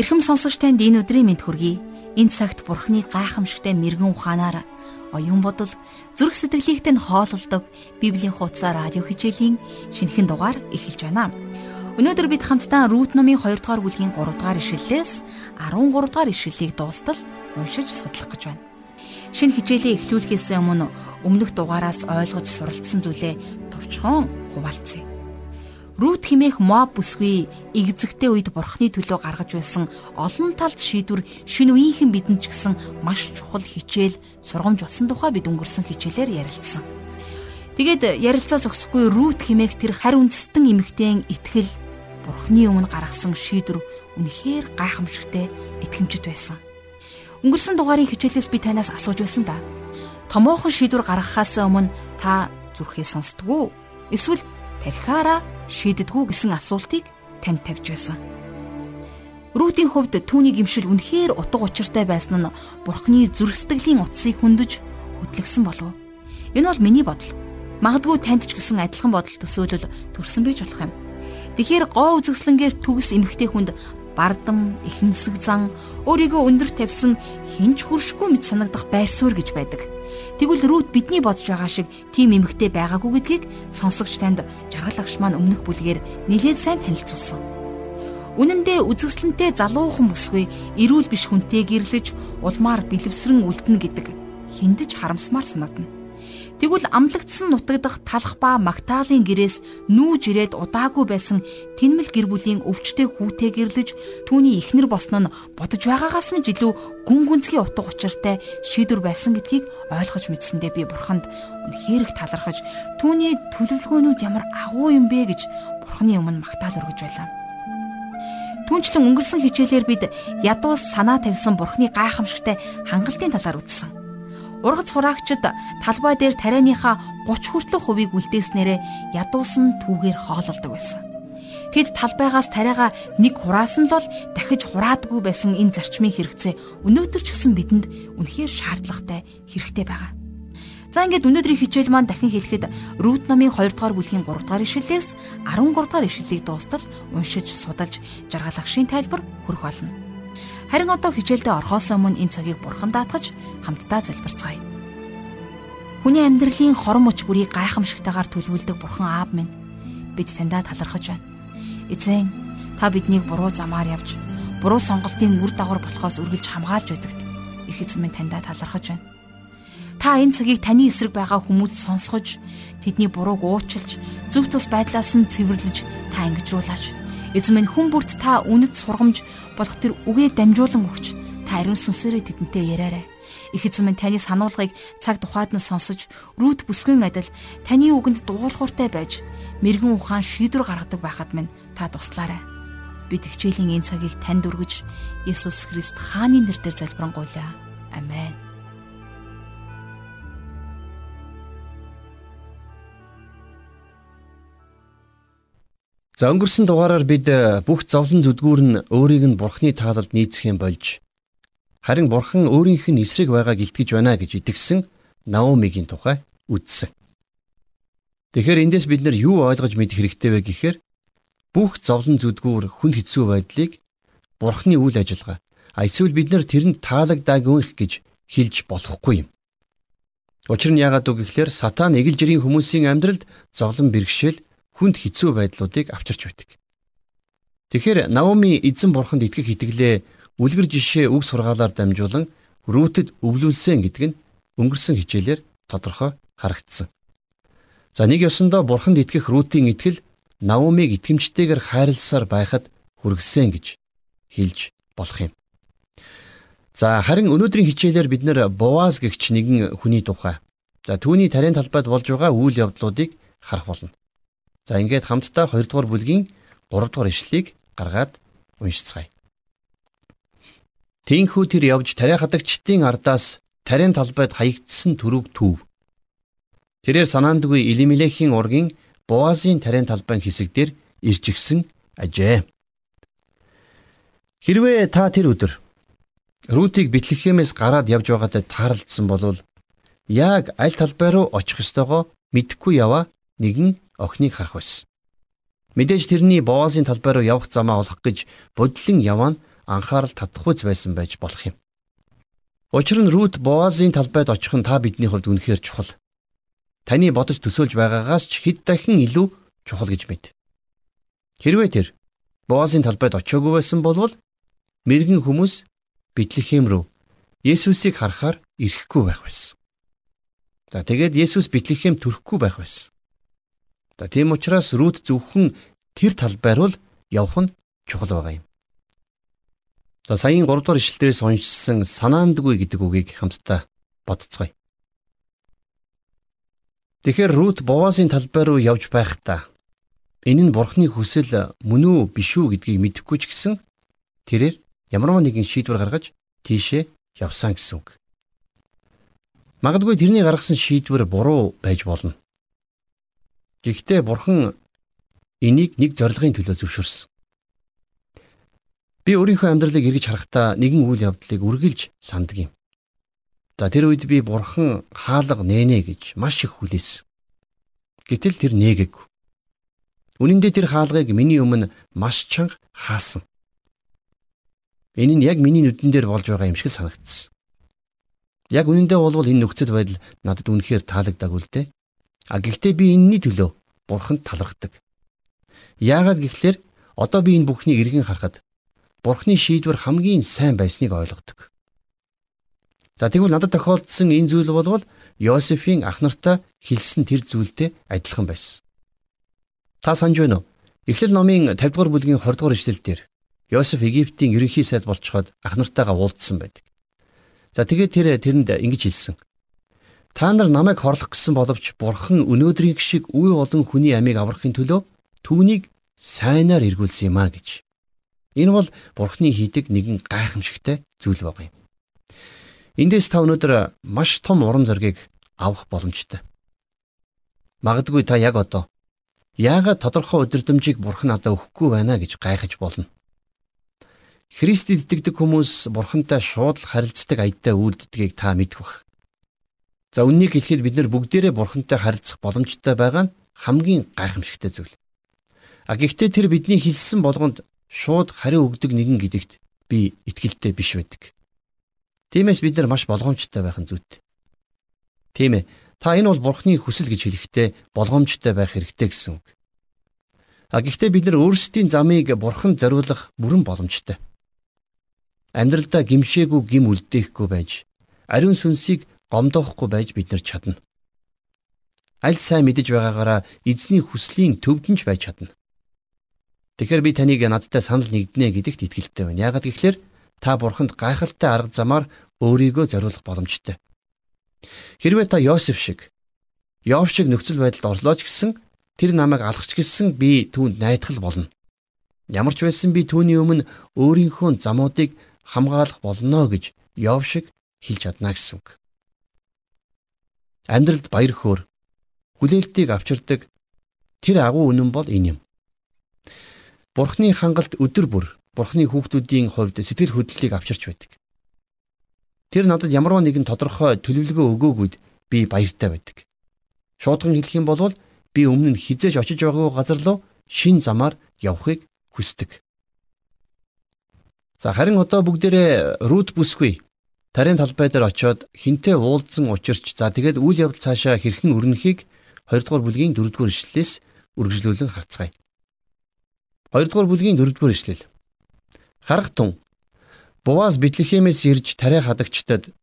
Ирхэм сонсогч танд энэ өдрийн мэд хүргэе. Энэ цагт Бурхны гайхамшигтай мэрэгэн ухаанаар оюун бодол зүрх сэтгэлийгт нь хоололдог Библийн хуудас радио хичээлийн шинэхэн дугаар эхэлж байна. Өнөөдөр бид хамтдаа Рут номын 2 дугаар бүлгийн 3 дугаар ишлэлээс 13 дугаар ишлэлийг дуустал уншиж судлах гэж байна. Шинэ хичээлээ эхлүүлэхээс өмнө өмнөх дугаараас ойлгож суралцсан зүйлээ товчхон хуваалцъя. Рут химээх моб бүсгүй игзэгтэй үед бурхны төлөө гаргаж байсан олон талд шийдвэр шинэ үеийнхэн бидэнд ч гэсэн маш чухал хичээл сургамж болсон тухай бид өнгөрсөн хичээлээр ярилцсан. Тэгээд ярилцаа зогсохгүй Рут химээх тэр харь үндэстэн эмэгтэйн итгэл бурхны өмнө гаргасан шийдвэр үнэхээр гайхамшигтай итгэмжит байсан. Өнгөрсөн дугаарын хичээлээс би танаас асууж байсан да. Томоохон шийдвэр гаргахаас өмнө та зүрхээ сонсдгоо? Эсвэл тархиараа шийддгүү гэсэн асуултыг танд тавьж байсан. Рутийн хувьд түүний гимшил үнэхээр утга учиртай байсан нь Бурхны зүрх сэтгэлийн утсыг хөндөж хөдлөгсөн болов. Энэ бол миний бодол. Магадгүй танд ч гэсэн адилхан бодол төсөөлөл төрсөн байж болох юм. Тэгэхээр гоо үзэсгэлэнгээр төгс эмхтэй хүнд бардам, ихэмсэг зан, өөрийгөө өндөр тавьсан хинч хуршгүй мэт санагдах байр суурь гэж байдаг. Тэгвэл Рут бидний бодож байгаа шиг тийм эмэгтэй байгаагүй гэдгийг сонсогч танд жаргал агш маань өмнөх бүлгээр нэлээд сайн танилцуулсан. Үнэн дээр үзэсгэлэнтэй залуухан бүсгүй эрүүл биш хүнтэй гэрлэж улмаар бэлэвсрэн үлдэнэ гэдэг хиндэж харамсмаар санагдана. Тэгвэл амлагдсан нутагдах талах ба Магдалины гэрээс нүүж ирээд удаагүй байсан тэнмэл гэр бүлийн өвчтэй хүүтэй гэрлэж түүний ихнэр босно нь бодож байгаагаас минь илүү гүн гүнзгий утга учиртай шийдвэр байсан гэдгийг ойлгож мэдсэндээ би бурханд үнэхээр их талархаж түүний төлөвлөгөөнүүд ямар агуу юм бэ гэж бурханы өмнө магтаал өргөж байлаа. Түүнчлэн өнгөрсөн хичээлээр бид ядуус санаа тавьсан бурхны гайхамшигтай хангалтын талаар үзсэн. Ургац сураагчид талбай дээр тарианыхаа 30 хүртэлх хувийг үлдээснээрээ ядуусан түүгээр хоололдог байсан. Тэд талбайгаас тариагаа нэг хураасан л бол дахиж хураадгүй байсан энэ зарчмын хэрэгцээ өнөөдөр ч гэсэн бидэнд үнэхээр шаардлагатай хэрэгтэй байгаа. За ингээд өнөөдрийн хичээл маань дахин хэлэхэд Рут номын 2 дугаар бүлгийн 3 дугаар ишлэлээс 13 дугаар ишлэлийг дуустал уншиж судалж жаргалагшийн тайлбар хүрэх болно. Харин одоо хичээлдээ орхоос өмнө энэ цагийг бурхан даатгаж хамтдаа залбирцгаая. Хүний амьдралын хором мөч бүрийг гайхамшигтайгаар төлөвлөдөг бурхан аав минь бид таньдаа талархаж байна. Эзэн та биднийг буруу замаар явж буруу сонголтын үр дагавар болохоос үргэлж хамгаалж байдагт их эзэн минь таньдаа талархаж байна. Та энэ цагийг таны эсрэг байгаа хүмүүс сонсгож тэдний бурууг уучлж зөв тус байдлаас нь цэвэрлэж та ангижруулаач Эзэн минь хүн бүрт та үнэт сургамж болох тэр үгээ дамжуулан өгч та ариун сүнсээрээ тэдэнтэй яриарай. Их эзэн минь таны сануулгыг цаг тухайд нь сонсож рүүт бүсгүйн адил таны үгэнд дуулууртай байж мэрэгэн ухаан шийдвэр гаргадаг байхад минь та туслаарай. Бид хичээлийн энэ цагийг танд өргөж Есүс Христ хааны нэрээр залбирanгуйлаа. Амен. За өнгөрсөн дугаараар бид э, бүх зовлон зүдгүүр нь өөрийг нь бурхны таалалд нийцэх юм болж харин бурхан өөрийнх нь эсрэг байгааг илтгэж байна гэж итгэсэн Наомигийн тухай үзсэн. Тэгэхээр эндээс бид нар юу ойлгож мэдэх хэрэгтэй вэ гэхээр бүх зовлон зүдгүүр хүн хэцүү байдлыг бурхны үйл ажиллагаа а эсвэл бид нар тэрэнд таалагдаагүй гэж хэлж болохгүй юм. Учир нь яагаад үг гэхээр сатан эгэл жирийн хүмүүсийн амьдралд зовлон бэрхшээл хүнд хэцүү байдлуудыг авчирч байдаг. Тэгэхээр Наоми эзэн бурханд итгэх итгэлээ үлгэр жишээ үг сургаалаар дамжуулан Рүүтэд өвлүүлсэн гэдэг нь өнгөрсөн хичээлээр тодорхой харагдсан. За нэг ёсондоо бурханд итгэх Рүүтийн итгэл Наомиг итгэмжтэйгээр хайрласаар байхад хүргэсэн гэж хэлж болох юм. За харин өнөөдрийн хичээлээр бид нэр Боаз гэгч нэгэн хүний тухай за түүний тарийн талбайд болж байгаа үйл явдлуудыг харах болно. За ингээд хамтдаа 2 дугаар бүлгийн 3 дугаар ишлэлийг гаргаад уншицгаая. Тинхүү тэр явж тариа хадагчдын ардаас тариан талбайд хаягдсан төрөг төв. Тэрээр санаандгүй Илимелекийн ургийн Боазын тариан талбайн хэсэг дээр ирчихсэн ажээ. Хэрвээ та тэр өдөр Рутиг Битлехемээс гараад явж байгаадаа таарлцсан болвол яг аль талбай руу очих ёстойгоо мэдэхгүй яваа нэгэн охиныг харах байсан. Мэдээж тэрний Боазын талбай руу явах замаа олох гэж бодлон яваа нь анхаарал татахгүйц байсан байж болох юм. Учир нь Рут Боазын талбайд очих нь та бидний хувьд үнэхээр чухал. Таны бодож төсөөлж байгаагаас ч хэд дахин илүү чухал гэж мэд. Хэрвээ тэр Боазын талбайд очиагүй байсан бол мэрэгэн хүмүүс Битлехэм рүү Есүсийг харахаар ирэхгүй байх байсан. За тэгээд Есүс Битлехэм төрөхгүй байх байсан. За тийм учраас Рут зөвхөн тэр талбай руу явах нь чухал байгаа юм. За саяын 3 дугаар ишлэлээс уншсан санаандгүй гэдэг үгийг хамтдаа бодцгоё. Тэгэхээр Рут Бовасын талбай руу явж байхдаа энэ нь Бурхны хүсэл мөн үү биш үү гэдгийг мэдэхгүй ч гэсэн тэрээр ямарваа нэгэн шийдвэр гаргаж тийшээ явсан гэсэн үг. Магадгүй тэрний гаргасан шийдвэр буруу байж болно. Гэхдээ Бурхан энийг нэг зорилгын төлөө зөвшөөрсөн. Би өөрийнхөө амьдралыг эргэж харахтаа нэгэн үйл явдлыг үргэлж санддаг юм. За тэр үед би бурхан хаалга нэнэ гэж маш их хүлээсэн. Гэтэл тэр нээгээгүй. Үнэн дээр тэр хаалгыг миний өмнө маш чанга хаасан. Энэ нь яг миний нүдэн дээр болж байгаа юм шиг санагдсан. Яг үнэндээ болвол энэ нөхцөл байдал надад үнэхээр таалагдаагүй л дээ. А гэхдээ би энэний төлөө бурханд талархдаг. Яагаад гэвэл одоо би энэ бүхнийг эргэн харахад Бурхны шийдвэр хамгийн сайн байсныг ойлгодог. За тэгвэл надад тохиолдсон энэ зүйл болвол Йосефийн ах нартаа хэлсэн тэр зүйлтэй адилхан байсан. Та санаж байна уу? Эхлэл номын 50 дугаар бүлгийн 20 дугаар эшлэл дээр Йосеф Египтийн ерөнхий сайд болцоход ах нартайгаа уулзсан байдаг. За тэгээд тэр тэрэнд ингэж хэлсэн. Та нар намайг хорлох гэсэн боловч бурхан өнөөдрийн шиг үе олон хүний амийг аврахын төлөө түүнийг сайнаар эргүүлсэн юм а гэж. Энэ бол Бурхны хийдэг нэгэн гайхамшигтай зүйл байгаа юм. Эндээс та өнөөдөр маш том урам зориг авах боломжтой. Магадгүй та яг одоо яагаад тодорхой өдөрдмжийг Бурхан надад өгөхгүй байна гэж гайхаж болно. Христэд итгэдэг хүмүүс Бурхантай шууд л харилцдаг аядтай үйлддгийг та мэдэх бах. За үннийг хэлэхэд бид нар бүгдээрээ Бурхантай харилцах боломжтой байгаа нь хамгийн гайхамшигтай зүйл. А гэхдээ тэр бидний хэлсэн болгонд шууд хариу өгдөг нэгэн гэдэгт би итгэлтэй биш байдаг. Тиймээс бид нар маш болгоомжтой байх нь зүйтэй. Тийм ээ. Та энэ бол бурхны хүсэл гэж хэлэхдээ болгоомжтой байх хэрэгтэй гэсэн үг. А гэхдээ бид нар өөрсдийн замыг бурханд зориулах бүрэн боломжтой. Амьдралдаа гимшээгүй гим үлдээхгүй байж, ариун сүнсийг гомдоохгүй байж бид нар чадна. Аль сайн мэдэж байгаагаараа эзний хүслийн төвдөнж байж чадна. Тэгэхээр би таныг надтай санал нэгднэ гэдэгт итгэлтэй байна. Яагаад гэвэл та бурханд гайхалтай арга замаар өөрийгөө зориулах боломжтой. Хэрвээ та Йосеф шиг Йов шиг нөхцөл байдалд орлоо ч гэсэн тэр намайг алхач гисэн би түүнд найдах болно. Ямар ч байсан би түүний өмнө өөрийнхөө замуудыг хамгаалах болно гэж Йов шиг хэлж чадна гэсэн үг. Амьдралд баяр хөөр хүлээлтийг авчирдаг тэр агуу үнэн бол энэ юм. Бурхны хангалт өдөр бүр Бурхны хүүхдүүдийн хувьд сэтгэл хөдлөлийг авчирч байдаг. Тэр надад ямарваа нэгэн тодорхой төлөвлөгөө өгөөгүйд би баяртай байдаг. Шуудхан хэлэх юм бол би өмнө нь хизээж очиж байгаагүй газар руу шин замаар явахыг хүсдэг. За харин одоо бүгдээрээ рут бүсгүй тарийн талбай дээр очиод хинтээ уулзсан учирч за тэгээд үйл явдал цаашаа хэрхэн өрнөхийг 2 дугаар бүлгийн 4 дугаар ишлэлээс үргэлжлүүлэн харцгаая. 2 дугаар бүлгийн 4 дугаар ишлэл. Харах тун Буваас Битлехемээс ирж тариа хадагчдад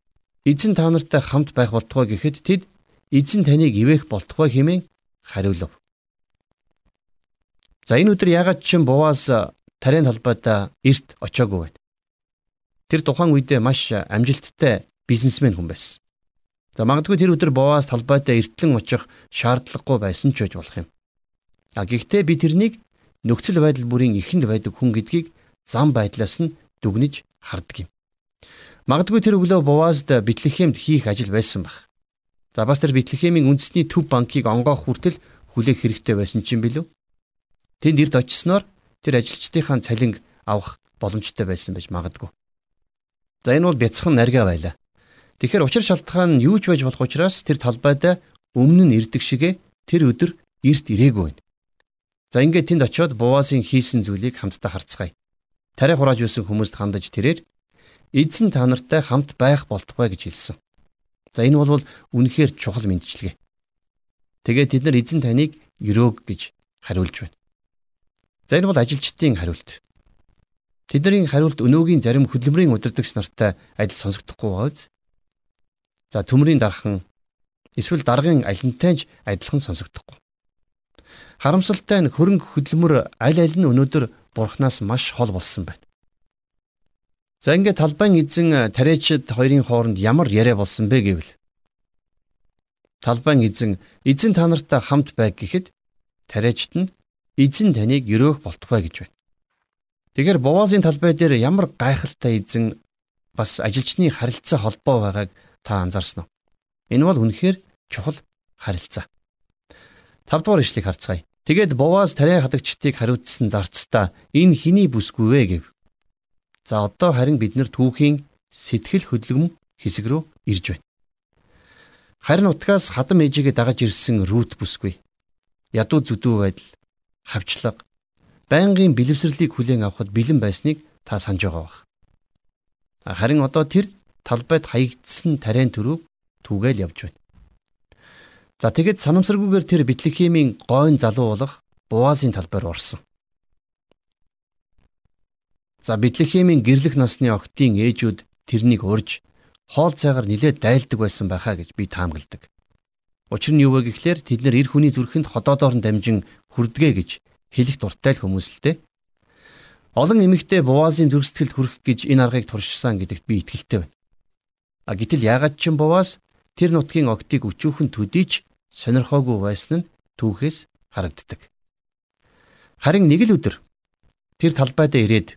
эзэн та нартай хамт байх болтугай гэхэд тэд эзэн таныг ивэх болтугай хэмээн хариулв. За энэ өдөр ягаад ч Буваас тариан талбайдаа эрт очоогүй байна. Тэр тухайн үедээ маш амжилттай бизнесмен хүн байсан. За магадгүй тэр өдөр Буваас талбайдаа эртлэн очих шаардлагагүй байсан ч байж болох юм. А гэхдээ би тэрнийг нөхцөл байдал бүрийн ихэнд байдаг хүн гэдгийг зам байдлаас нь дүгнэж хардаг юм. Магадгүй тэр өглөө Бовазд Битлехемд хийх ажил байсан баг. За бас тэр Битлехемийн үндэсний төв банкыг онгоох хүртэл хүлээх хэрэгтэй байсан ч юм билүү? Тэнд эрд очисноор тэр ажилчдынхаа цалинг авах боломжтой байсан байж магадгүй. За энэ бол бяцхан наргаа байлаа. Тэгэхээр учир шалтгаан нь юу ч байж болох учраас тэр талбайдаа өмнө нь ирдэг шигэ тэр өдөр эрт ирээгүй байна. За ингээд тэнд очиод Буваасын хийсэн зүйлийг хамтдаа харцгаая. тариа хурааж байсан хүмүүст хандаж тэрээр эзэн та нартай хамт байх болтугай гэж хэлсэн. За энэ бол үнэхээр чухал мэдчилгээ. Тэгээд тэд нар эзэн таныг өрөөг гэж хариулж байна. За энэ бол ажилчдын хариулт. Тэдний хариулт өнөөгийн зарим хөдөлмөрийн удирдагч нартай адил сонсогдохгүй байз. За төмрийн дархан эсвэл даргын алинтайж адилхан сонсогдохгүй. Харамсалтай нь хөрөнгө хөдөлмөр аль аль нь өнөөдөр бурхнаас маш хол болсон байна. За ингээд талбайн эзэн тариачид хоёрын хооронд ямар яриа болсон бэ гэвэл талбайн эзэн эзэн та нартай хамт байг гэхэд тариачид нь эзэн таныг өрөөх болтугай гэж байна. Тэгэхээр Бовазын талбай дээр ямар гайхалтай эзэн бас ажилчны харилцаа холбоо байгааг та анзаарсан уу? Энэ бол үнэхээр чухал харилцаа. 5 дугаар ишлэгийг харцгаая. Тэгээд Боваз тариа хадагчдыг хариуцсан зарцтай энэ хиний бүсгүй вэ гэв. За одоо харин бид нэр түүхийн сэтгэл хөдлөм хэсэг рүү ирж байна. Харин утгаас хадам ээжигээ дагаж ирсэн Рут бүсгүй. Ядуу зүдүү байдал, хавчлага, байнгын бэлэвсэрлийг хүлээн авахд бэлэн байсныг та санаж байгаа бах. Харин одоо тэр талбайд хаягдсан тариан төрөв түгээл явж байна. За тэгэд санамсаргүйгээр тэр Бэтлехемийн гойн залуу болох Буазын талбайр орсон. За Бэтлехемийн гэрлэх насны октын ээжүүд тэрнийг урьж хоол цайгаар нилээд дайлдаг байсан байхаа гэж би таамагладаг. Учир нь юу вэ гэхлээр тэд нэр эр хүний зүрхэнд ходоодоор нь дамжин хүрдэгэ гэж хэлэх дуртай л хүмүүс л дээ. Олон эмэгтэй Бовазын зүрх сэтгэлд хүрэх гэж энэ аргыг туршсан гэдэгт би итгэлтэй байна. А гэтэл яагаад ч юм Боваз тэр нутгийн октыг өчүүхэн төдийч сонирхоогүй байсан нь түүхээс харагддаг. Харин нэг л өдөр тэр талбайдаа ирээд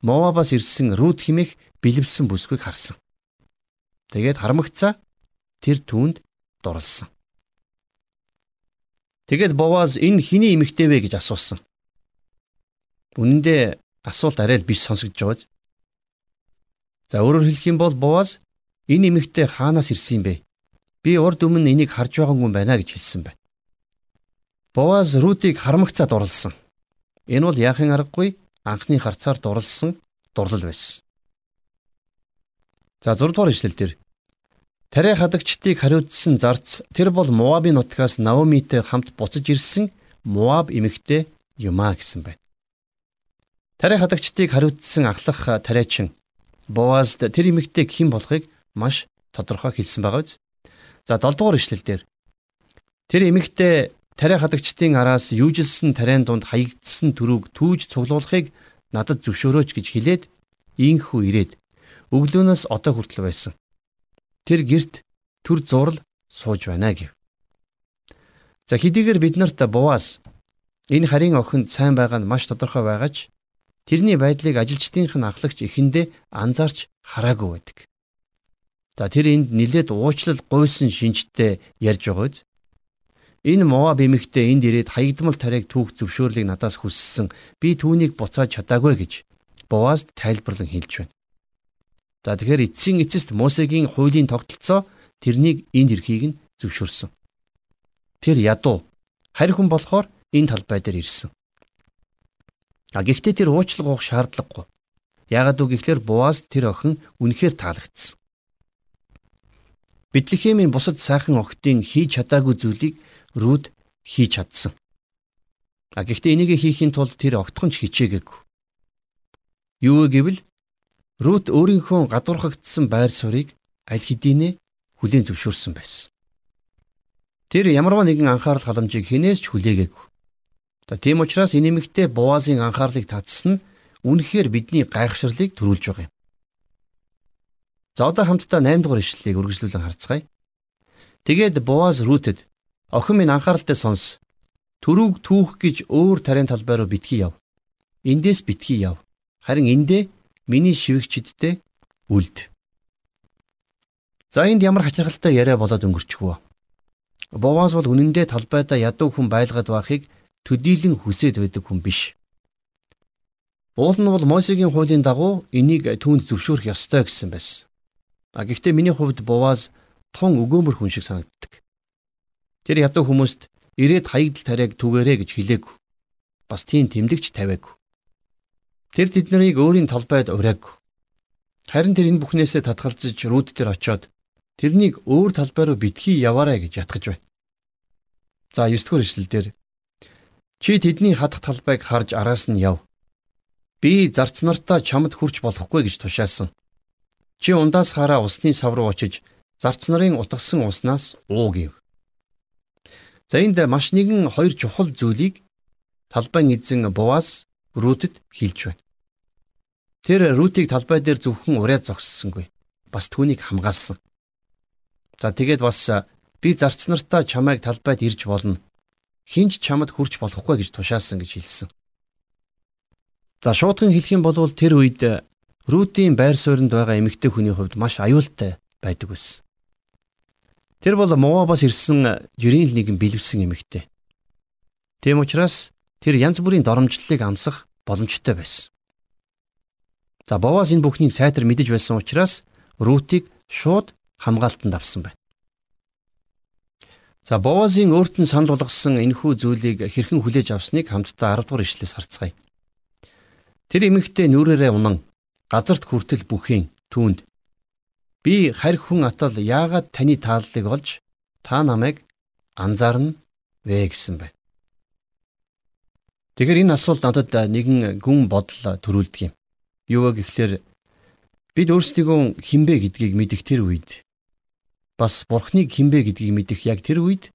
Моабаас ирсэн Рут химэх бэлэвсэн бүсгүйг харсан. Тэгээд харамгцаа тэр түүнд дурлсан. Тэгээд Боваз энэ хиний эмэгтэй вэ гэж асуусан. Үнэн дээр асуулт арай л биш сонсогдож байгааз. За өөрөөр хэлэх юм бол Боваз энэ эмэгтэй хаанаас ирсэн юм бэ? Би урд өмнө энийг харж байгаагүй юм байна гэж хэлсэн байна. Боваз Рутыг харамгцаад дурлсан. Энэ бол яахын аргагүй анхны харцаар дурлсан дурлал байсан. За 6 дугаар ишлэл дээр Тариа хадагчдыг хариуцсан зарц тэр бол Моабын нутгаас Наомитэй хамт буцаж ирсэн Моаб эмэгтэй юмаа гэсэн байна. Тариа хадагчдыг хариуцсан ахлах тариачин Боазд тэр эмэгтэй хэн болохыг маш тодорхой хэлсэн байгаа биз. За 7 дугаар ишлэл дээр тэр эмэгтэй тариа хадагчдын араас юужилсэн тариан дунд хаягдсан төрөг түүж цуглуулахыг надад зөвшөөрөөч гэж хэлээд ийхүү ирээд өглөөнөөс одоо хүртэл байсан. Тэр герт төр зурл сууж байна гэв. За хэдийгээр бид нарт буваас энэ харийн охинд сайн байгаа нь маш тодорхой байгаач тэрний байдлыг ажилчдынх нь ахлагч эхэндээ анзаарч хараагүй байдаг. За тэр энд нилээд уучлал гуйсан шинжтэй ярьж байгаа биз? Энэ Моаб эмэгтэй энд ирээд хаягдмал тариаг түүх зөвшөөрлийг надаас хүссэн. Би түүнийг буцааж чадаагүй гэж Боазд тайлбарлан хэлж байна. За тэгэхээр эцсийн эцэст Мосегийн хуулийн тогтолцоо тэрнийг энд ирэхийг нь зөвшөөрсөн. Тэр ядуу харь хүн болохоор энэ талбай дээр ирсэн. А гэхдээ тэр уучлал гоох шаардлагагүй. Яагаад үг гэхээр Боаз тэр охин үнэхээр таалагдсан. Бэтлехемийн бусад сайхан охидын хийж чадаагүй зүйлийг Рүд хийж чадсан. А гэхдээ энийг хийхийн тулд тэр огтхон ч хичээгээгүй. Юу гэвэл Рут өөрийнхөө гадуурхагдсан байр суурийг аль хэдийнэ хүлээн зөвшөөрсөн байсан. Тэр ямарваа нэгэн анхаарал халамжийг хинээс ч хүлээгээгүй. За тийм учраас энэ нэмэгтээ Буазын анхаарлыг татсан нь үнэхээр бидний гайхшрлыг төрүүлж байгаа юм. За одоо хамтдаа 8 дугаар ишлэлийг үргэлжлүүлэн харцгаая. Тэгээд Буаз Рутэд Охин минь анхааралтай сонс. Төрөг түүх гэж өөр тарийн талбай руу битгий яв. Эндээс битгий яв. Харин эндээ миний шивгчдтэй үлд. За энд ямар хачирхалтай яриа болоод өнгөрчихвөө. Боваас бол үнэндээ талбайдаа ядуу хүн байлгаад байхыг төдийлөн хүсээд байдаг хүн биш. Уул нь бол Мосегийн хуулийн дагуу энийг түүнд зөвшөөрөх ёстой гэсэн байсан. А гэхдээ миний хувьд Боваас тун өгөөмөр хүн шиг санагддаг. Тэр ядуу хүмүүст ирээд хаягдл тариаг түгээрэй гэж хэлээг. Бас тийм тэмдэгч тавиагүй. Тэр тэд нарыг өөрийн талбайд ураагүй. Харин тэр энэ бүхнээсээ татгалзаж рүүд дээр очиод тэрнийг өөр талбай руу битгий яваарай гэж ятгах байна. За 9 дугаар ишлэлдэр чи тэдний хадах талбайг харж араас нь яв. Би зарц нартаа чамд хүрч болохгүй гэж тушаасан. Чи ундаас хараа усны сав руу очиж зарц нарын утгасан уснаас уу гэв. За энд маш нэгэн хоёр чухал зүйлийг талбайн эзэн Боваз Рүтэд хэлж байна. Тэр Рүтийг талбай дээр зөвхөн ураад зогссонгүй. Бас түүнийг хамгаалсан. За тэгээд бас би зарц нартаа чамайг талбайд ирж болно. Хинч чамд хүрч болохгүй гэж тушаасан гэж хэлсэн. За шуудхан хэлэх юм бол тэр үед Рүтийн байр суурьнд байгаа эмэгтэй хүний хувьд маш аюултай байдаг байсан. Тэр бол Моабас ирсэн жирийн л нэгэн бэлэвсэн эмэгтэй. Тийм учраас тэр янз бүрийн доромжллыг амсах боломжтой байсан. За Бовас энэ бүхнийг сайтар мэдэж байсан учраас Рүтийг шууд хамгаалтанд авсан байна. За Бовазын өөрт нь санал болгосон энэхүү зүйлийг хэрхэн хүлээж авсныг хамтдаа 10 дугаар ишлээс харцгаая. Тэр эмэгтэй нүрээрээ унан газарт хүртэл бүхийн түүнд би харь хүн атал яагаад таны тааллыг олж та намайг анзаарна вэ гэсэн байна. Тэгэхээр энэ асуулт надад нэгэн гүн бодол төрүүлдэг юм. Юу вэ гэхлээр бид өөрсдийгөө хинбэ гэдгийг мэдэх тэр үед бас бурхныг хинбэ гэдгийг мэдэх яг тэр үед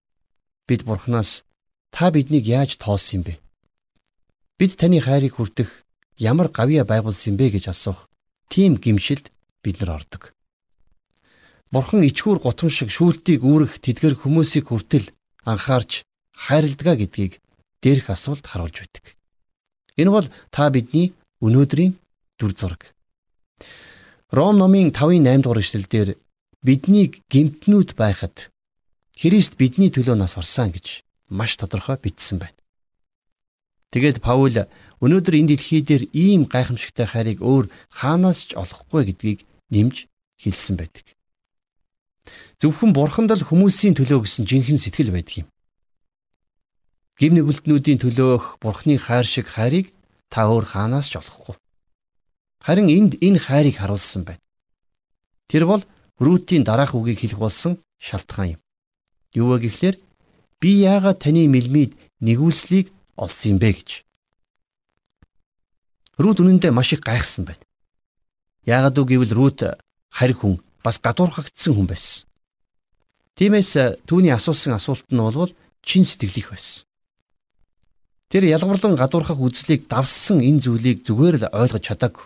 бид бурхнаас та биднийг яаж тоолсон юм бэ? Бид таны хайрыг хүртэх ямар гавья байгуулсан бэ гэж асуух тийм гимшилд бид нар ордог. Бурхан ичхүүр гутам шиг шүүлтийг үүрэх тэдгэр хүмүүсийг хүртэл анхаарч хайрладаг гэдгийг дээрх асуулт харуулж байдаг. Энэ бол та бидний өнөөдрийн дүр зураг. Ром номын 5-ын 8 дугаар эшлэлдэр биднийг гимтнүүд байхад Христ бидний төлөө нас орсон гэж маш тодорхой бичсэн байна. Тэгээд Паул өнөөдөр энэ дэлхий дээр ийм гайхамшигтай хайрыг өөр хаанаас ч олохгүй гэдгийг нэмж хэлсэн байдаг. Зөвхөн бурханд л хүмүүсийн төлөө гэсэн жинхэнэ сэтгэл байдаг юм. Гим нүгэлтнүүдийн төлөөх бурхны хайр шиг хайрыг та өөр хаанаас ч олохгүй. Харин энд энэ хайрыг харуулсан байна. Тэр бол Рүтийн дараах үгийг хэлэх болсон шалтгаан юм. Юу вэ гэхлээр би яагаад таны мэлмид нэгүүлслийг олсон юм бэ гэж. Рут үнэндээ маш их гайхсан байна. Яагаад үг гэвэл Рут харь хүн бас гадуурхагдсан хүн байсан. Тиймээс түүний асуусан асуулт нь бол чин сэтгэлийнх байсан. Тэр ялгарлан гадуурхах үзлийг давссан энэ зүйлийг зүгээр л ойлгож чадаагүй.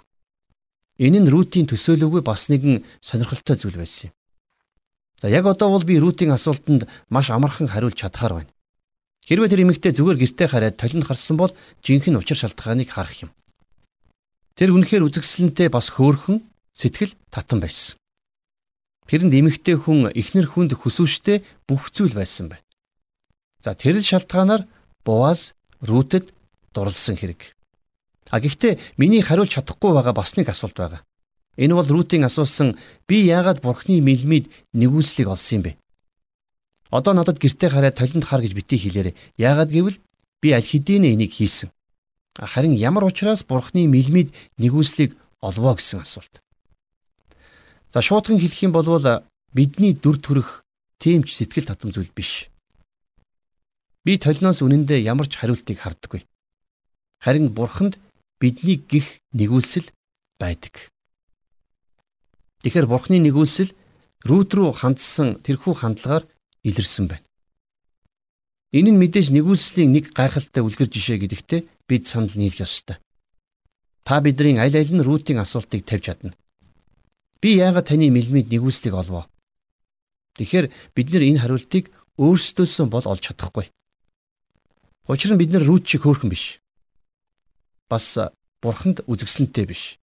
Энэ нь Рутийн төсөөлөөгүй бас нэгэн сонирхолтой зүйл байсан юм. За яг одоо бол би Рутийн асуултанд маш амархан хариулж чадхаар байна. Хэрвээ тэр эмэгтэй зүгээр гэртээ хараад толинд харсан бол жинхэнэ учир шалтгааныг харах юм. Тэр үнэхээр үзэгсэлэнтэй бас хөөрхөн сэтгэл татан байсан. Тэрэнд эмэгтэй хүн ихнэр хүнд хүсвэштэй бүх зүйл байсан байна. За тэр л шалтгаанаар Боаз Рүтэд дурлсан хэрэг. А гэхдээ миний хариулж чадахгүй байгаа бас нэг асуулт байгаа. Энэ бол Рүтийн асуусан би яагаад бурхны мэлмид нэгүслийг олсон юм бэ? Одоо надад гэртээ хараад толинд хар гэж битгий хэлээрэ. Яагаад гэвэл би аль хэдийнэ энийг хийсэн. Харин ямар учраас Бурхны мэлмид нэгүслийг олвоо гэсэн асуулт. За шуудхан хэлэх юм бол бидний дүр төрх тэмч сэтгэл татам зүйл биш. Би толиноос үнэндээ ямар ч хариултыг хардаггүй. Харин Бурханд бидний гих нэгүүлсэл байдаг. Тэгэхээр Бурхны нэгүүлсэл рүүд рүү хандсан тэрхүү хандлагаар илэрсэн байна. Энэ нь мэдээж нэгүүлслийн нэг гайхалтай үлгэр жишээ гэдэгтээ бид санал нийлэх ёстой. Та бидний аль аль нь рутийн асуултыг тавьж чадна. Би яагаад таны мэлмид нэгүүлслийг олвоо? Тэгэхээр бид нар энэ хариултыг өөрсдөөсөө бол олж чадахгүй. Учир нь бид нар рут шиг хөөрхөн биш. Бас бурханд үзэгсэлэнтэй биш.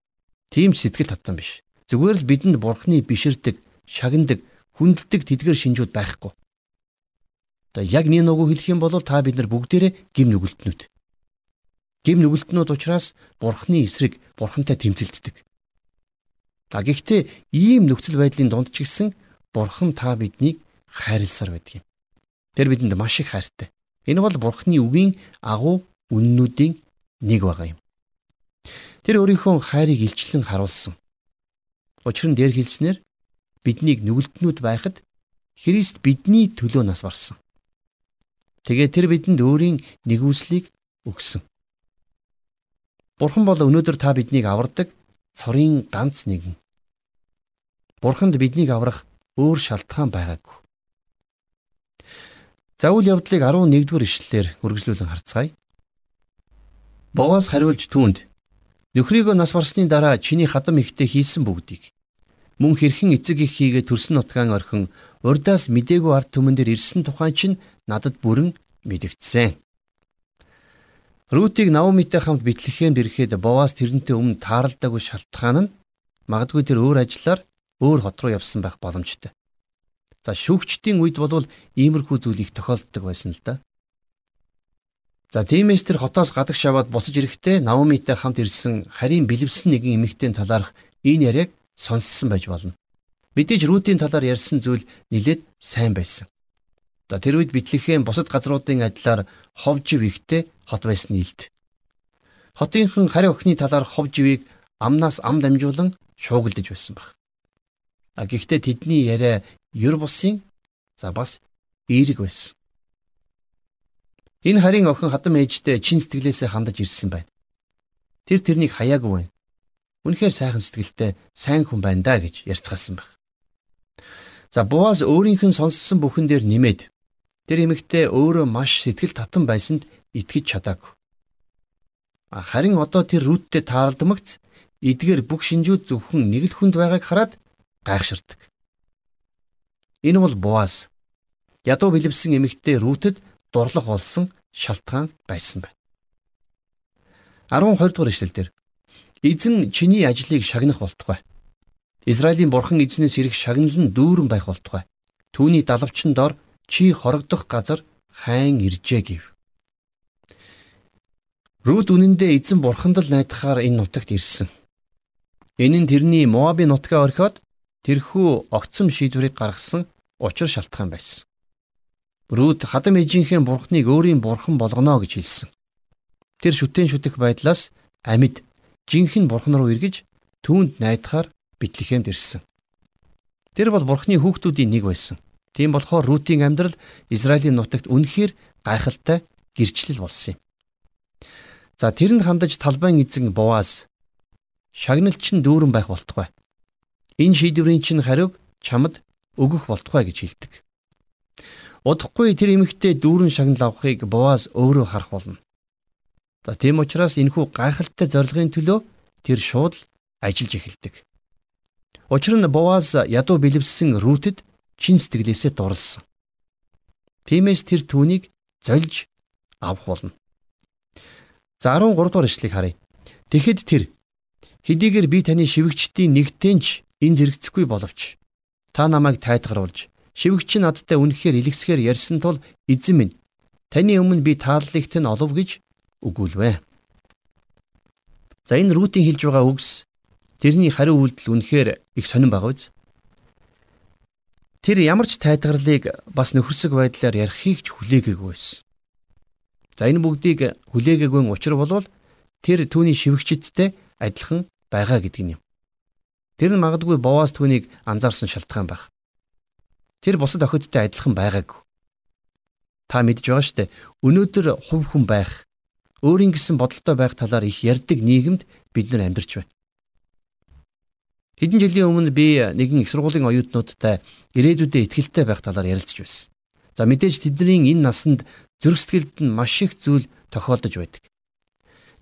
Тийм ч сэтгэл татсан биш. Зүгээр л бидэнд бурхны биширдэг, шагнадаг, хүндэлдэг тэдгэр шинжүүд байхгүй. Одоо яг нэг нөгөө хэлэх юм бол та бид нар бүгдээрээ гим нүгэлтнүүд гим нүгэлтнүүд учраас бурхны эсрэг бурхантай тэмцэлддэг. А гэхдээ ийм нөхцөл байдлын дунд ч гэсэн бурхан та биднийг хайрласаар байдаг юм. Тэр бидэнд маш их хайртай. Энэ бол бурхны үгийн агуу үннүүдийн нэг байгаа юм. Тэр өөрийнхөө хайрыг илчлэн харуулсан. Учир нь дээр хэлснээр биднийг нүгэлтнүүд байхад Христ бидний төлөө нас барсан. Тэгээ тэр бидэнд өөрийн нэгүслийг өгсөн. Бурхан бол өнөөдөр та биднийг авардаг цорын ганц нэгэн. Бурханд биднийг аврах өөр шалтгаан байгаагүй. За үйл явдлыг 11-р ишлэлээр үргэлжлүүлэн харцгаая. Бовоос хариулж түүнд нөхрийгөө нас барсны дараа чиний хадам ихтэй хийсэн бүгдийг мөн хэрхэн эцэг их хийгээ төрсөн нутгаан орхин урдаас мдээгүй ард түмэн дээр ирсэн тухай чинь надад бүрэн мэдэгдсэн. Рутиг Наомитэй хамт Бэтлехемд ирэхэд Боваас тэрнтэй өмнө тааралдаагүй шалтгаан нь магадгүй тэр өөр ажиллаар өөр хот руу явсан байх боломжтой. За шүүгчдийн үед бол иймэрхүү зүйл их тохиолддог байсан л да. За тиймээс тэр хотоос гадагш аваад буцаж ирэхдээ Наомитэй хамт ирсэн харийн бэлэвсэн нэгэн эмэгтэйн талаарх энэ яриаг сонссон байж болно. Мэдээж Рутийн талаар ярьсан зүйл нэлээд сайн байсан. За тэр үед Бэтлехэм бусад газруудын адилаар хов жив ихтэй хот байсны илт. Хотынхан хариу охины талаар хов живийг амнаас ам дамжуулан шуугилдэж байсан баг. А гэхдээ тэдний яриа ер бусын за бас эерэг байсан. Энэ харийн охин хадам ээжтэй чин сэтгэлээсээ хандаж ирсэн байна. Тэр тэрнийг хаяагүй байна. Үнэхээр сайхан сэтгэлтэй сайн хүн байна да гэж ярьцгаасан баг. За Буаз өөрийнх нь сонссон бүхэн дээр нэмээд Тэр эмэгтэй өөрөө маш сэтгэл татан байсанд итгэж чадаагүй. Харин одоо тэр рүттэй таалдмагц эдгээр бүх шинжүүд зөвхөн нэг л хүнд байгааг хараад гайхширдаг. Энэ бол Буаз. Ядуу бэлэвсэн эмэгтэй рүүтэд дурлах болсон шалтгаан байсан байна. 12 дугаар эшлэлдэр эзэн чиний ажлыг шагнах болтугай. Израилийн бурхан эзнээс ирэх шагналал нь дүүрэн байх болтугай. Түүний далавчин дор чи хорогдох газар хайн иржээ гэв. Рут үнэндээ эзэн бурханд л найдахаар энэ нутагт ирсэн. Энэ нь тэрний Моабын нутгаа орхиод тэрхүү огцом шийдвэрийг гаргасан учир шалтгаан байсан. Рут хадам ээжийнхээ бурхныг өөрийн бурхан болгоно гэж хэлсэн. Тэр шүтэн шүтэх байдлаас амьд жинхэнэ бурхан руу эргэж түүнд найдахаар битлэхэмд ирсэн. Тэр бол бурхны хүүхдүүдийн нэг байсан. Тийм болохоор Рутийн амьдрал Израилийн нутагт үнэхээр гайхалтай гэрчлэл болсон юм. За тэрэнд хандаж талбайн эзэн Боаз шагналч нь дүүрэн байх болтугай. Энэ шийдвэрийн чинь хариу чамд өгөх болтугай гэж хэлдэг. Удахгүй тэр эмэгтэй дүүрэн шагнал авахыг Боаз өөрөө харах болно. За тийм учраас энэхүү гайхалтай зорилгын төлөө тэр шууд ажиллаж эхэлдэг. Учир нь Боаз ядуу бэлэвссэн Рутэд чин сэтгэлээсээ дурлсан. Тиймээс тэр түүнийг зольж авах болно. За 13 дугаар ишлэгийг харъя. Тэгэхэд тэр хэдийгээр би таны шивгчдийн нэгтэнч энэ зэрэгцэхгүй боловч та намайг тайтгаруулж шивгч надтай үнэхээр илгэсгээр ярьсан тул эзэн минь таны өмнө би тааллыгт нь олов гэж өгүүлвэ. За энэ рутийн хэлж байгаа үгс тэрний хариу үйлдэл үнэхээр их сонирн байгаа биз? Тэр ямар ч тайтгарлыг бас нөхөрсөг байдлаар ярихыг ч хүлээгээгүй байсан. За энэ бүгдийг хүлээгээгүй учир бол тэр түүний шивгчдтэй адилхан байгаа гэдэг юм. Тэр нь магадгүй бовоос түүнийг анзаарсан шалтгаан байх. Тэр бусад охидтой адилхан байгаагүй. Та мэдж байгаа шүү дээ. Өнөөдөр хувь хүн байх, өөрийн гэсэн бодолтой байх талаар их ярьдаг нийгэмд бид нар амьдарч байна. Хэдэн жилийн өмнө би нэгэн их сургуулийн оюутнуудтай ирээдүйдээ ихтгэлтэй байх талаар ярилцж байсан. За мэдээж тэдний энэ насанд зүрх сэтгэлд нь маш их зүйл тохиолдож байдаг.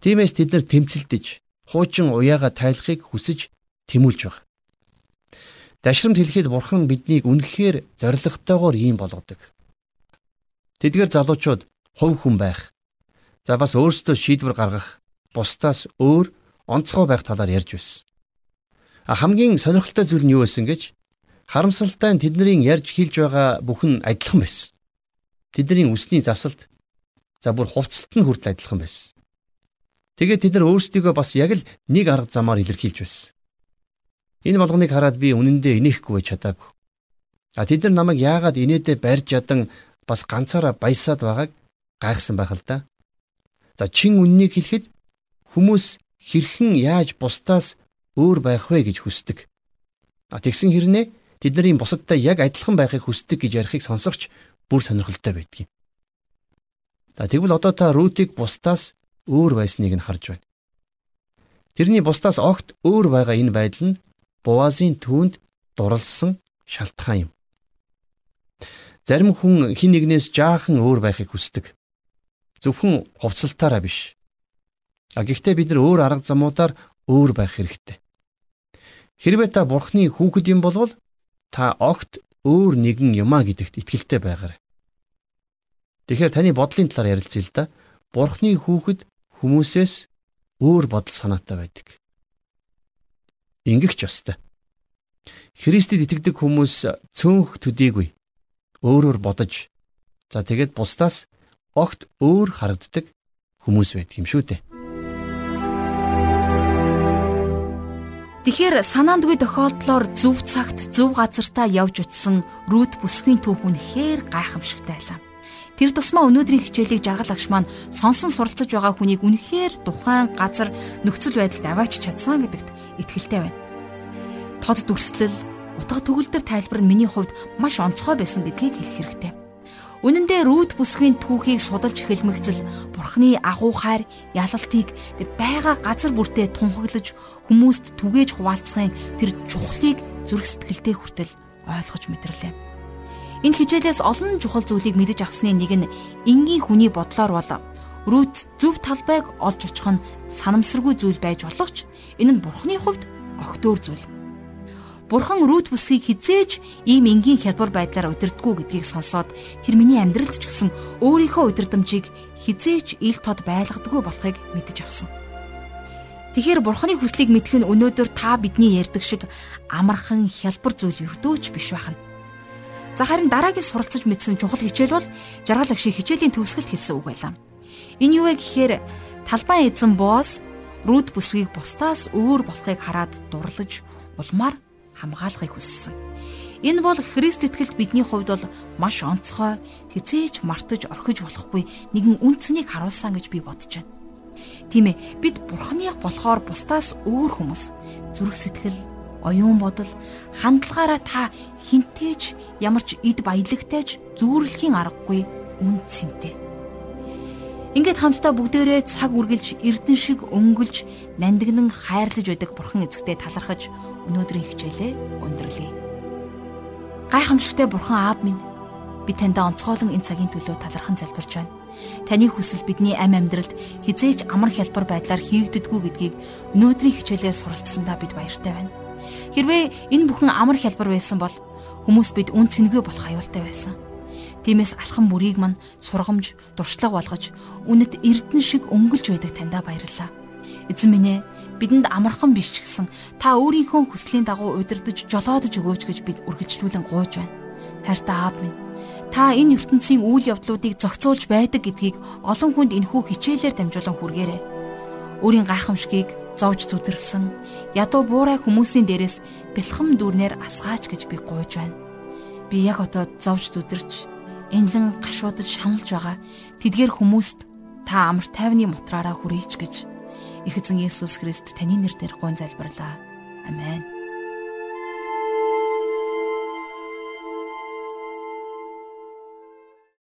Тиймээс тэд нар тэмцэлдэж, хуучин уяага тайлахыг хүсэж тэмүүлж байгаа. Дашрамт хэлэхэд бурхан биднийг үнэхээр зоригтойгоор ийм болгодог. Тэдгээр залуучууд хувь хүн байх. За бас өөрсдөө шийдвэр гаргах, бусдаас өөр онцгой байх талаар ярьж байсан хамгийн сонирхолтой зүйл нь юу байсан гэж харамсалтай нь тэдний ярьж хэлж байгаа бүхэн адилхан байсан. Тэдний үсний засалт за бүр хувцалт нь хүртэл адилхан байсан. Тэгээд тэд нар өөрсдийгөө бас яг л нэг арга замаар илэрхийлж байсан. Энэ болгоныг хараад би үнэндээ инехгүй чадаагүй. А тэд нар намайг яагаад инээдэ барьж ядан бас ганцаараа баясаад байгааг гайхсан байх л да. За чин үннийг хэлэхэд хүмүүс хэрхэн яаж бусдаас өөр байх вэ гэж хүсдэг. А тэгсэн хэрнээ тэд нарын бусадтай яг адилхан байхыг хүсдэг гэж ярихыг сонсогч бүр сонирхолтой байдгийг. За тэгвэл одоо та Рутиг бусдаас өөр байсныг нь харж байна. Тэрний бусдаас огт өөр байгаа энэ байдал нь Буазын түүнд дурлсан шалтгаан юм. Зарим хүн хин нэгнээс жаахан өөр байхыг хүсдэг. Зөвхөн хувцалтаараа биш. А гэхдээ бид нар өөр арга замуудаар өөр байх хэрэгтэй. Хэрвээ та Бурхны хүүхэд юм бол та огт өөр нэгэн юмаа гэдэгт итгэлтэй байгаарай. Тэгэхээр таны бодлын талаар ярилцъя л да. Бурхны хүүхэд хүмүүсээс өөр бодол санаатай байдаг. Ингэх ч ёстой. Христэд итгэдэг хүмүүс цөөнх төдийгүй өөрөөр бодож за тэгээд бусдаас огт өөр харагддаг хүмүүс байдаг юм шүү дээ. Тэгэхээр санаандгүй тохиолдлоор зөв цагт зөв газартаа явж утсан Рут бүсгийн түүх үнэхээр гайхамшигтай байлаа. Тэр тусмаа өнөөдрийн хичээлийг жаргал агш маань сонсон суралцаж байгаа хүнийг үнэхээр тухайн газар нөхцөл байдалд аваач чадсан гэдэгт итгэлтэй байна. Тод дүрслэл, утга төгөлдөр тайлбар нь миний хувьд маш онцгой байсан гэдгийг хэлэх хэрэгтэй. Үнэн дээр Рут бүсгийн түүхийг судалж эхэлмэгцэл Бурхны агуу хайр ялалтыг байгаа газар бүртээ тунхаглаж хүмүүст түгээж хуваалцахын тэр чухлыг зүрх сэтгэлдээ хүртэл ойлгож мэдрлээ. Энэ хичээлээс олон чухал зүйлийг мэдэж авсны нэг нь энгийн хүний бодлоор бол Рут зөв талбайг олж очих нь санамсаргүй зүйл байж болох ч энэ нь Бурхны хувьд огтөөр зүйл. Бурхан Рут бүсгийг хизээж ийм энгийн хялбар байдлаар удирдгүү гэдгийг сонсоод тэр миний амьдралд ч гэсэн өөрийнхөө удирдамжийг хизээж ил тод байлгадаггүй болохыг мэдэж авсан. Тэгэхээр Бурханы хүслийг мэдэх нь өнөөдөр та бидний ярьдаг шиг амархан хялбар зүйл өрдөөч биш байна. За харин дараагийн суралцаж мэдсэн чухал хичээл бол жаргал агшиг хичээлийн төгсгөлд хэлсэн үг байлаа. Энэ юу вэ гэхээр талбай эзэн боос Рут бүсгийг бусдаас өөр болохыг хараад дурлаж улмаар хамгаалахыг хүссэн. Энэ бол Христ итгэлт бидний хувьд бол маш онцгой, хизээч мартаж орхиж болохгүй нэгэн үнцнийг харуулсан гэж би бодож байна. Тийм ээ, бид Бурханых болохоор бусдаас өөр хүмүүс. Зүрх сэтгэл, оюун бодол, хандлагаараа та хинтээж ямар ч эд баялагтайж зүүрлэхийн аргагүй үн цэнтэй. Ингээд хамтдаа бүгдээрээ цаг үргэлж эрдэн шиг өнгөлж нандинан хайрлаж байдаг бурхан эзэгтэй талархаж өнөөдрийн хичээлээ өндөрлөе. Гайхамшигтай бурхан аав минь би таньда онцгойлон энэ цагийн төлөө талархан залбирч байна. Таны хүсэл бидний амь амьдралд хизээч амар хялбар байдлаар хийгддэггүй гэдгийг өнөөдрийн хичээлээр суралцсандаа бид баяртай байна. Хэрвээ энэ бүхэн амар хялбар байсан бол хүмүүс бид үн цэнгүй болох аюултай байсан. Тиймээс алхам мөрийг мань сургамж, дуршлаг болгож үнэт эрдэн шиг өнгөлж байдаг таньда баярлалаа. Эзэн минь ээ бидэнд амархан биш ч гэсэн та өөрийнхөө хүслийн дагуу удирдах жолоодож өгөөч гэж бид үргэлжлүүлэн гуйж байна. Хайртай аав минь та энэ ертөнцийн үйл явдлуудыг зохицуулж байдаг гэдгийг олон хүнд энэхүү хичээлээр дамжуулан хүргээрэй. Өөрийн гайхамшгийг зовж зүдэрсэн ядуу буурай хүмүүсийн дээрээс бэлхэм дүрнээр асгаач гэж би гуйж байна. Би яг одоо зовж зүдэрч энлэн гашуудаж шаналж байгаа тэдгээр хүмүүст та амар тайвны мутраараа хүрээч гэж Их эзэн Есүс Христ таны нэрээр гуйн залбирлаа. Амен.